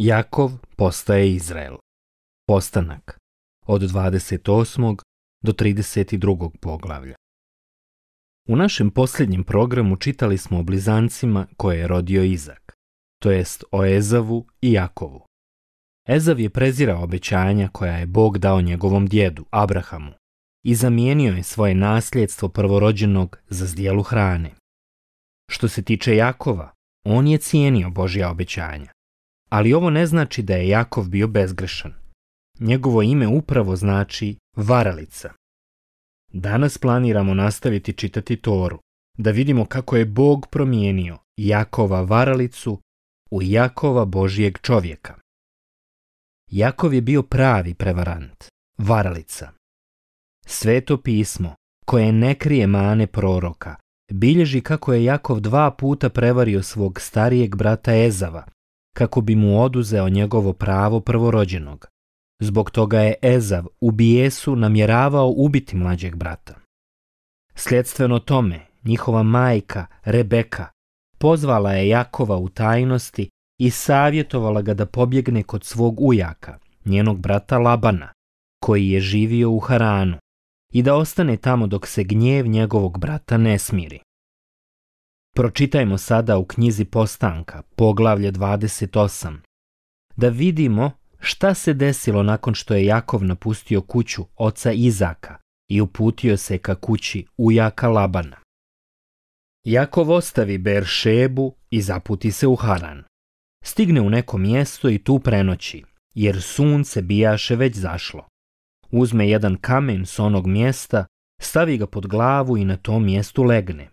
Jakov postaje Izrael. Postanak od 28. do 32. poglavlja. U našem posljednjem programu čitali smo o blizancima koje je rodio Izak, to jest o Ezavu i Jakovu. Ezav je prezirao obećanja koja je Bog dao njegovom djedu, Abrahamu, i zamijenio je svoje nasljedstvo prvorođenog za zdjelu hrane. Što se tiče Jakova, on je cijenio Božja obećanja ali ovo ne znači da je Jakov bio bezgrešan. Njegovo ime upravo znači varalica. Danas planiramo nastaviti čitati Toru, da vidimo kako je Bog promijenio Jakova varalicu u Jakova Božijeg čovjeka. Jakov je bio pravi prevarant, varalica. Sveto pismo, koje ne krije mane proroka, bilježi kako je Jakov dva puta prevario svog starijeg brata Ezava, kako bi mu oduzeo njegovo pravo prvorođenog. Zbog toga je Ezav u bijesu namjeravao ubiti mlađeg brata. Sljedstveno tome, njihova majka, Rebeka, pozvala je Jakova u tajnosti i savjetovala ga da pobjegne kod svog ujaka, njenog brata Labana, koji je živio u Haranu, i da ostane tamo dok se gnjev njegovog brata ne smiri. Pročitajmo sada u knjizi Postanka, poglavlje 28, da vidimo šta se desilo nakon što je Jakov napustio kuću oca Izaka i uputio se ka kući ujaka Labana. Jakov ostavi Beršebu i zaputi se u Haran. Stigne u neko mjesto i tu prenoći, jer sunce bijaše već zašlo. Uzme jedan kamen s onog mjesta, stavi ga pod glavu i na tom mjestu legne.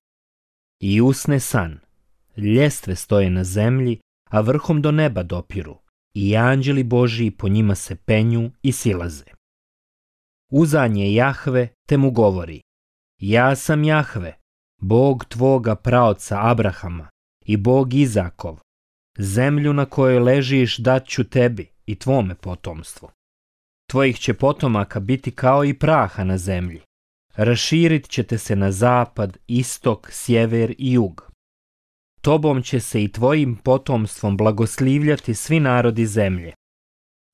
I usne san. Ljestve stoje na zemlji, a vrhom do neba dopiru. I anđeli Božiji po njima se penju i silaze. Uzanje Jahve te mu govori. Ja sam Jahve, Bog tvoga praoca Abrahama i Bog Izakov. Zemlju na kojoj ležiš dat ću tebi i tvome potomstvu. Tvojih će potomaka biti kao i praha na zemlji raširit ćete se na zapad, istok, sjever i jug. Tobom će se i tvojim potomstvom blagoslivljati svi narodi zemlje.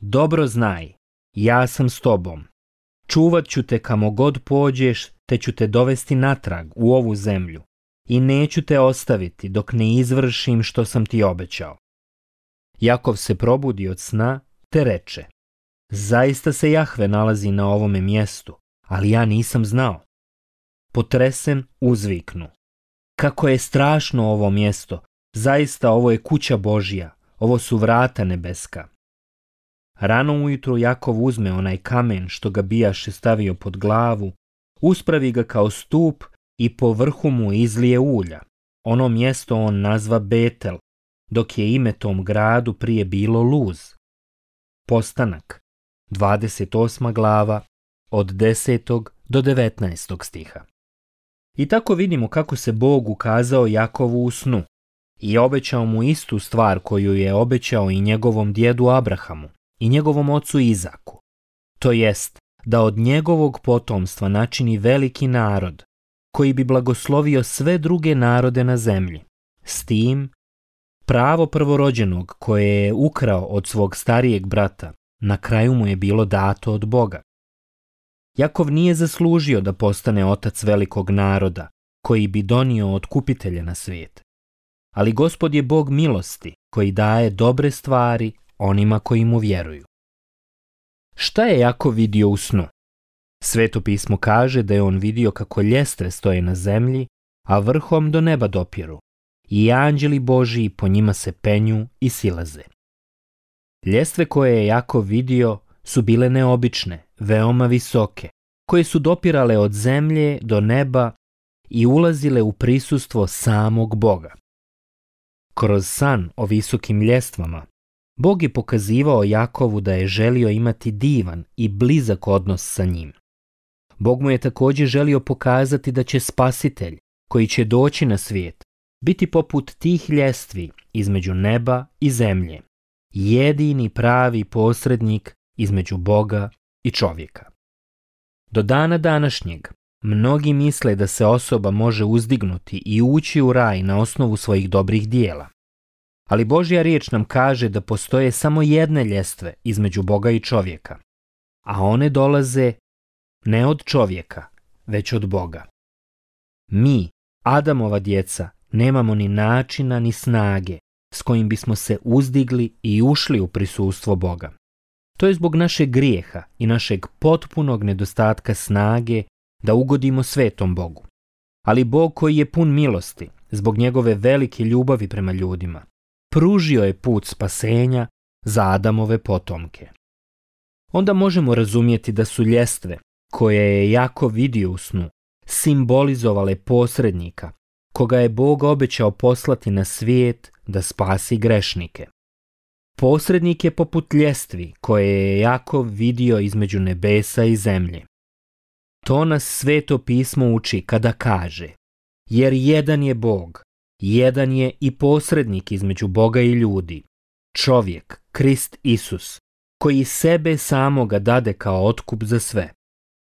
Dobro znaj, ja sam s tobom. Čuvat ću te kamo god pođeš, te ću te dovesti natrag u ovu zemlju i neću te ostaviti dok ne izvršim što sam ti obećao. Jakov se probudi od sna te reče, zaista se Jahve nalazi na ovome mjestu ali ja nisam znao. Potresen uzviknu. Kako je strašno ovo mjesto, zaista ovo je kuća Božja, ovo su vrata nebeska. Rano ujutro Jakov uzme onaj kamen što ga bijaše stavio pod glavu, uspravi ga kao stup i po vrhu mu izlije ulja. Ono mjesto on nazva Betel, dok je ime tom gradu prije bilo Luz. Postanak, 28. glava, od 10. do 19. stiha. I tako vidimo kako se Bog ukazao Jakovu u snu i obećao mu istu stvar koju je obećao i njegovom djedu Abrahamu i njegovom ocu Izaku. To jest da od njegovog potomstva načini veliki narod koji bi blagoslovio sve druge narode na zemlji. S tim, pravo prvorođenog koje je ukrao od svog starijeg brata na kraju mu je bilo dato od Boga. Jakov nije zaslužio da postane otac velikog naroda, koji bi donio otkupitelja na svijet. Ali gospod je Bog milosti, koji daje dobre stvari onima koji mu vjeruju. Šta je Jakov vidio u snu? Sveto pismo kaže da je on vidio kako ljestre stoje na zemlji, a vrhom do neba dopiru, i anđeli Božiji po njima se penju i silaze. Ljestve koje je Jakov vidio su bile neobične, veoma visoke, koje su dopirale od zemlje do neba i ulazile u prisustvo samog Boga. Kroz san o visokim ljestvama, Bog je pokazivao Jakovu da je želio imati divan i blizak odnos sa njim. Bog mu je također želio pokazati da će spasitelj, koji će doći na svijet, biti poput tih ljestvi između neba i zemlje, jedini pravi posrednik između Boga i čovjeka. Do dana današnjeg mnogi misle da se osoba može uzdignuti i ući u raj na osnovu svojih dobrih dijela. Ali Božja riječ nam kaže da postoje samo jedne ljestve između Boga i čovjeka, a one dolaze ne od čovjeka, već od Boga. Mi, Adamova djeca, nemamo ni načina ni snage s kojim bismo se uzdigli i ušli u prisustvo Boga. To je zbog našeg grijeha i našeg potpunog nedostatka snage da ugodimo svetom Bogu. Ali Bog koji je pun milosti, zbog njegove velike ljubavi prema ljudima, pružio je put spasenja za Adamove potomke. Onda možemo razumjeti da su ljestve, koje je jako vidio u snu, simbolizovale posrednika, koga je Bog obećao poslati na svijet da spasi grešnike. Posrednik je poput ljestvi koje je jako vidio između nebesa i zemlje. To nas sveto pismo uči kada kaže Jer jedan je Bog, jedan je i posrednik između Boga i ljudi, čovjek, Krist Isus, koji sebe samoga dade kao otkup za sve,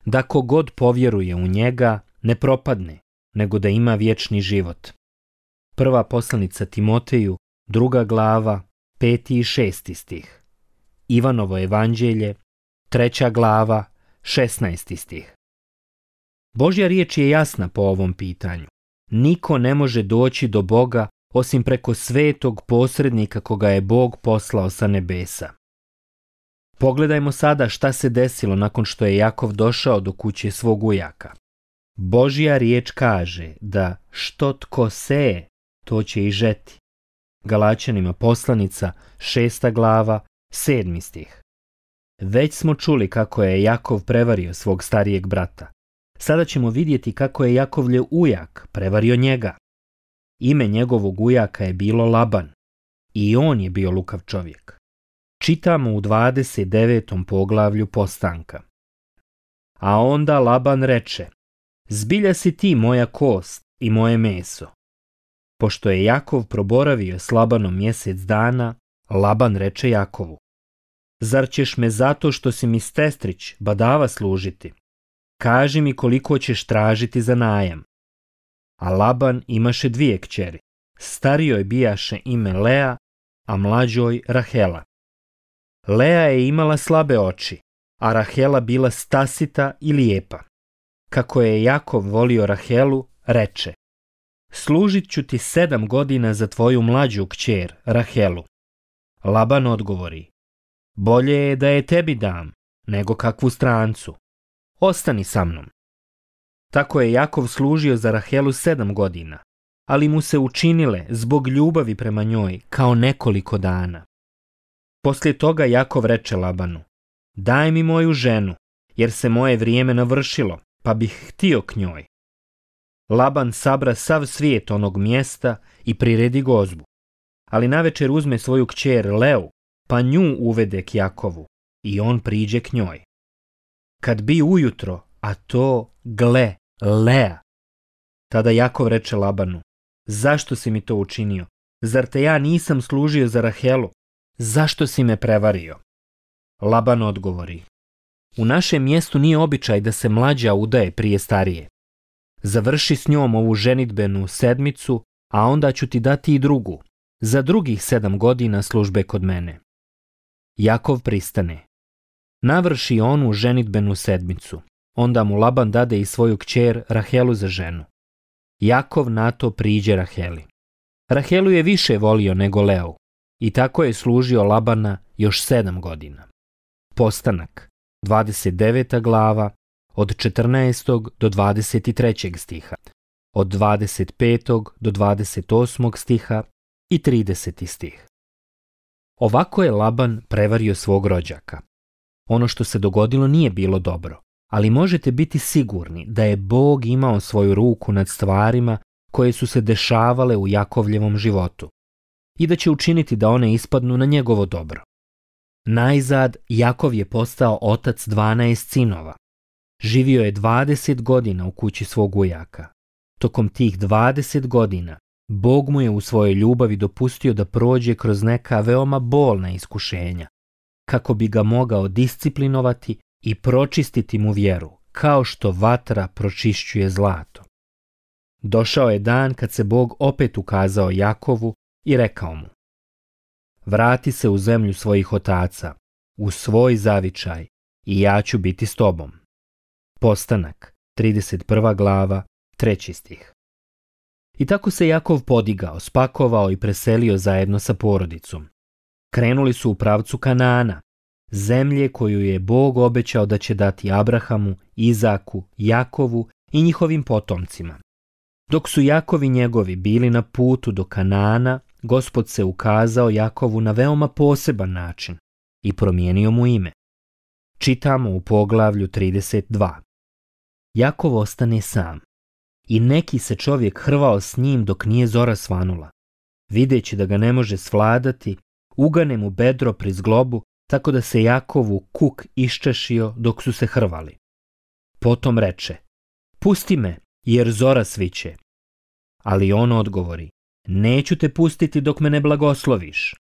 da kogod povjeruje u njega ne propadne, nego da ima vječni život. Prva poslanica Timoteju, druga glava, peti i šesti stih. Ivanovo evanđelje, treća glava, šestnaesti stih. Božja riječ je jasna po ovom pitanju. Niko ne može doći do Boga osim preko svetog posrednika koga je Bog poslao sa nebesa. Pogledajmo sada šta se desilo nakon što je Jakov došao do kuće svog ujaka. Božja riječ kaže da što tko seje, to će i žeti. Galačanima poslanica, šesta glava, sedmi Već smo čuli kako je Jakov prevario svog starijeg brata. Sada ćemo vidjeti kako je Jakovlje ujak prevario njega. Ime njegovog ujaka je bilo Laban. I on je bio lukav čovjek. Čitamo u 29. poglavlju postanka. A onda Laban reče, Zbilja si ti moja kost i moje meso. Pošto je Jakov proboravio slabano mjesec dana, Laban reče Jakovu. Zar ćeš me zato što si mi stestrić badava služiti? Kaži mi koliko ćeš tražiti za najam. A Laban imaše dvije kćeri. Starijoj bijaše ime Lea, a mlađoj Rahela. Lea je imala slabe oči, a Rahela bila stasita i lijepa. Kako je Jakov volio Rahelu, reče služit ću ti sedam godina za tvoju mlađu kćer, Rahelu. Laban odgovori, bolje je da je tebi dam, nego kakvu strancu. Ostani sa mnom. Tako je Jakov služio za Rahelu sedam godina, ali mu se učinile zbog ljubavi prema njoj kao nekoliko dana. Poslije toga Jakov reče Labanu, daj mi moju ženu, jer se moje vrijeme navršilo, pa bih htio k njoj. Laban sabra sav svijet onog mjesta i priredi gozbu. Ali navečer uzme svoju kćer Leu, pa nju uvede k Jakovu i on priđe k njoj. Kad bi ujutro, a to gle, Lea. Tada Jakov reče Labanu, zašto si mi to učinio? Zar te ja nisam služio za Rahelu? Zašto si me prevario? Laban odgovori, u našem mjestu nije običaj da se mlađa udaje prije starije. Završi s njom ovu ženitbenu sedmicu, a onda ću ti dati i drugu, za drugih sedam godina službe kod mene. Jakov pristane. Navrši onu ženitbenu sedmicu. Onda mu Laban dade i svoju kćer Rahelu za ženu. Jakov na to priđe Raheli. Rahelu je više volio nego Leo i tako je služio Labana još sedam godina. Postanak, 29. glava, od 14. do 23. stiha, od 25. do 28. stiha i 30. stih. Ovako je Laban prevario svog rođaka. Ono što se dogodilo nije bilo dobro, ali možete biti sigurni da je Bog imao svoju ruku nad stvarima koje su se dešavale u Jakovljevom životu i da će učiniti da one ispadnu na njegovo dobro. Najzad Jakov je postao otac 12 sinova, Živio je 20 godina u kući svog ujaka. Tokom tih 20 godina Bog mu je u svojoj ljubavi dopustio da prođe kroz neka veoma bolna iskušenja, kako bi ga mogao disciplinovati i pročistiti mu vjeru, kao što vatra pročišćuje zlato. Došao je dan kad se Bog opet ukazao Jakovu i rekao mu Vrati se u zemlju svojih otaca, u svoj zavičaj i ja ću biti s tobom. Postanak, 31. glava, 3. stih. I tako se Jakov podigao, spakovao i preselio zajedno sa porodicom. Krenuli su u pravcu Kanana, zemlje koju je Bog obećao da će dati Abrahamu, Izaku, Jakovu i njihovim potomcima. Dok su Jakovi njegovi bili na putu do Kanana, gospod se ukazao Jakovu na veoma poseban način i promijenio mu ime. Čitamo u poglavlju 32. Jakov ostane sam. I neki se čovjek hrvao s njim dok nije zora svanula. Videći da ga ne može svladati, ugane mu bedro pri zglobu, tako da se Jakovu kuk iščešio dok su se hrvali. Potom reče, pusti me, jer zora sviće. Ali on odgovori, neću te pustiti dok me ne blagosloviš.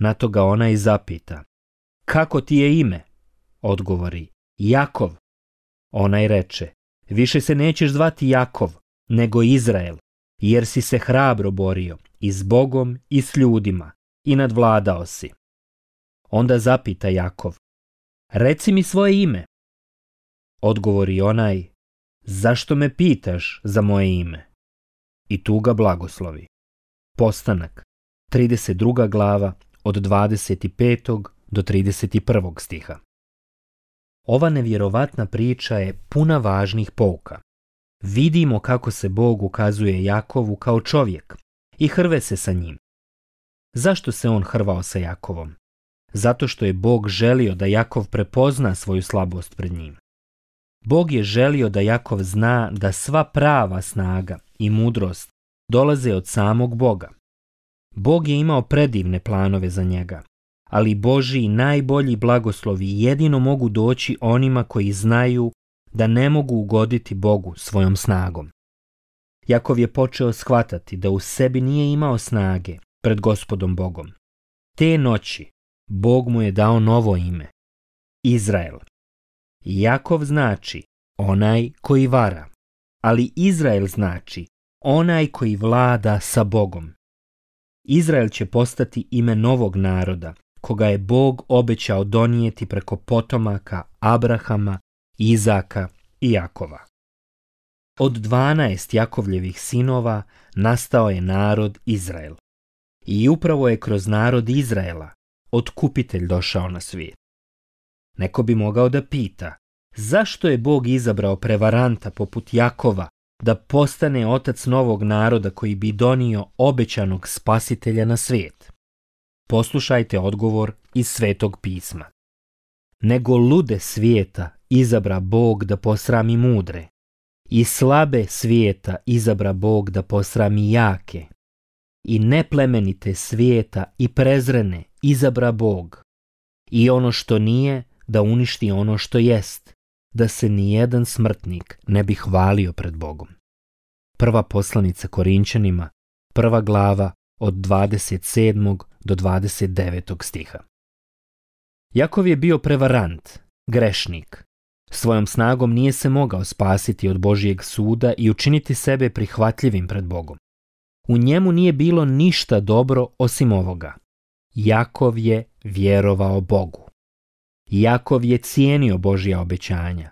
Na to ga ona i zapita, kako ti je ime? Odgovori, Jakov. Onaj reče, više se nećeš zvati Jakov, nego Izrael, jer si se hrabro borio i s Bogom i s ljudima i nadvladao si. Onda zapita Jakov, reci mi svoje ime. Odgovori onaj, zašto me pitaš za moje ime? I tu ga blagoslovi. Postanak, 32. glava od 25. do 31. stiha. Ova nevjerovatna priča je puna važnih pouka. Vidimo kako se Bog ukazuje Jakovu kao čovjek i hrve se sa njim. Zašto se on hrvao sa Jakovom? Zato što je Bog želio da Jakov prepozna svoju slabost pred njim. Bog je želio da Jakov zna da sva prava snaga i mudrost dolaze od samog Boga. Bog je imao predivne planove za njega, ali Boži najbolji blagoslovi jedino mogu doći onima koji znaju da ne mogu ugoditi Bogu svojom snagom. Jakov je počeo shvatati da u sebi nije imao snage pred gospodom Bogom. Te noći Bog mu je dao novo ime, Izrael. Jakov znači onaj koji vara, ali Izrael znači onaj koji vlada sa Bogom. Izrael će postati ime novog naroda, koga je Bog obećao donijeti preko potomaka Abrahama, Izaka i Jakova. Od dvanaest Jakovljevih sinova nastao je narod Izrael. I upravo je kroz narod Izraela otkupitelj došao na svijet. Neko bi mogao da pita, zašto je Bog izabrao prevaranta poput Jakova da postane otac novog naroda koji bi donio obećanog spasitelja na svijet? Poslušajte odgovor iz Svetog pisma. Nego lude svijeta izabra Bog da posrami mudre, i slabe svijeta izabra Bog da posrami jake, i neplemenite svijeta i prezrene izabra Bog, i ono što nije da uništi ono što jest, da se nijedan smrtnik ne bi hvalio pred Bogom. Prva poslanica Korinčanima, prva glava, od 27. do 29. stiha. Jakov je bio prevarant, grešnik. Svojom snagom nije se mogao spasiti od Božijeg suda i učiniti sebe prihvatljivim pred Bogom. U njemu nije bilo ništa dobro osim ovoga. Jakov je vjerovao Bogu. Jakov je cijenio Božja obećanja.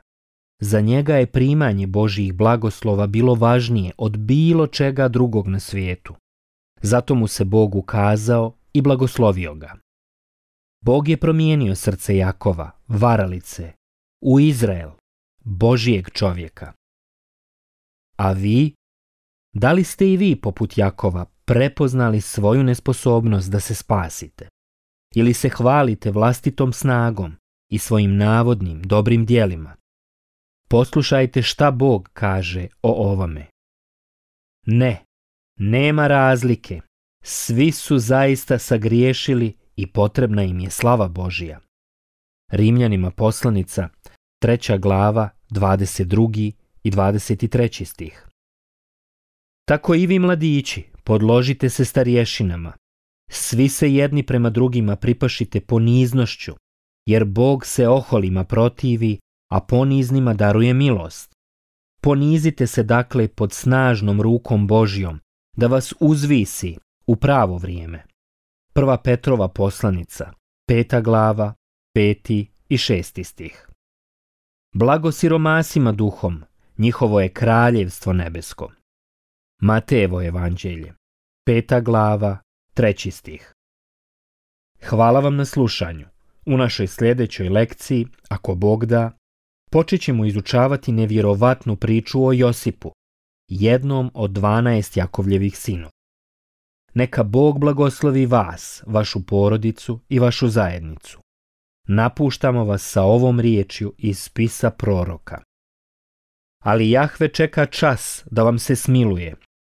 Za njega je primanje Božjih blagoslova bilo važnije od bilo čega drugog na svijetu. Zato mu se Bog ukazao i blagoslovio ga. Bog je promijenio srce Jakova, varalice, u Izrael, Božijeg čovjeka. A vi? Da li ste i vi, poput Jakova, prepoznali svoju nesposobnost da se spasite? Ili se hvalite vlastitom snagom i svojim navodnim dobrim dijelima? Poslušajte šta Bog kaže o ovome. Ne, nema razlike. Svi su zaista sagriješili i potrebna im je slava Božija. Rimljanima poslanica, treća glava, 22. i 23. stih. Tako i vi mladići, podložite se starješinama. Svi se jedni prema drugima pripašite poniznošću, jer Bog se oholima protivi, a poniznima daruje milost. Ponizite se dakle pod snažnom rukom Božijom da vas uzvisi u pravo vrijeme. Prva Petrova poslanica, peta glava, peti i šesti stih. Blago siromasima duhom, njihovo je kraljevstvo nebesko. Matejevo evanđelje, peta glava, treći stih. Hvala vam na slušanju. U našoj sljedećoj lekciji, ako Bog da, počet ćemo izučavati nevjerovatnu priču o Josipu, jednom od dvanaest Jakovljevih sinova. Neka Bog blagoslovi vas, vašu porodicu i vašu zajednicu. Napuštamo vas sa ovom riječju iz spisa proroka. Ali Jahve čeka čas da vam se smiluje.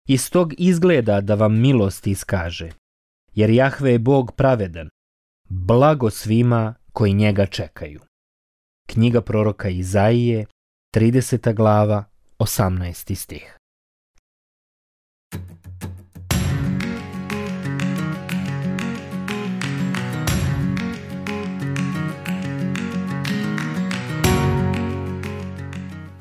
Iz tog izgleda da vam milost iskaže. Jer Jahve je Bog pravedan. Blago svima koji njega čekaju. Knjiga proroka Izaije, 30. glava, 18. stih.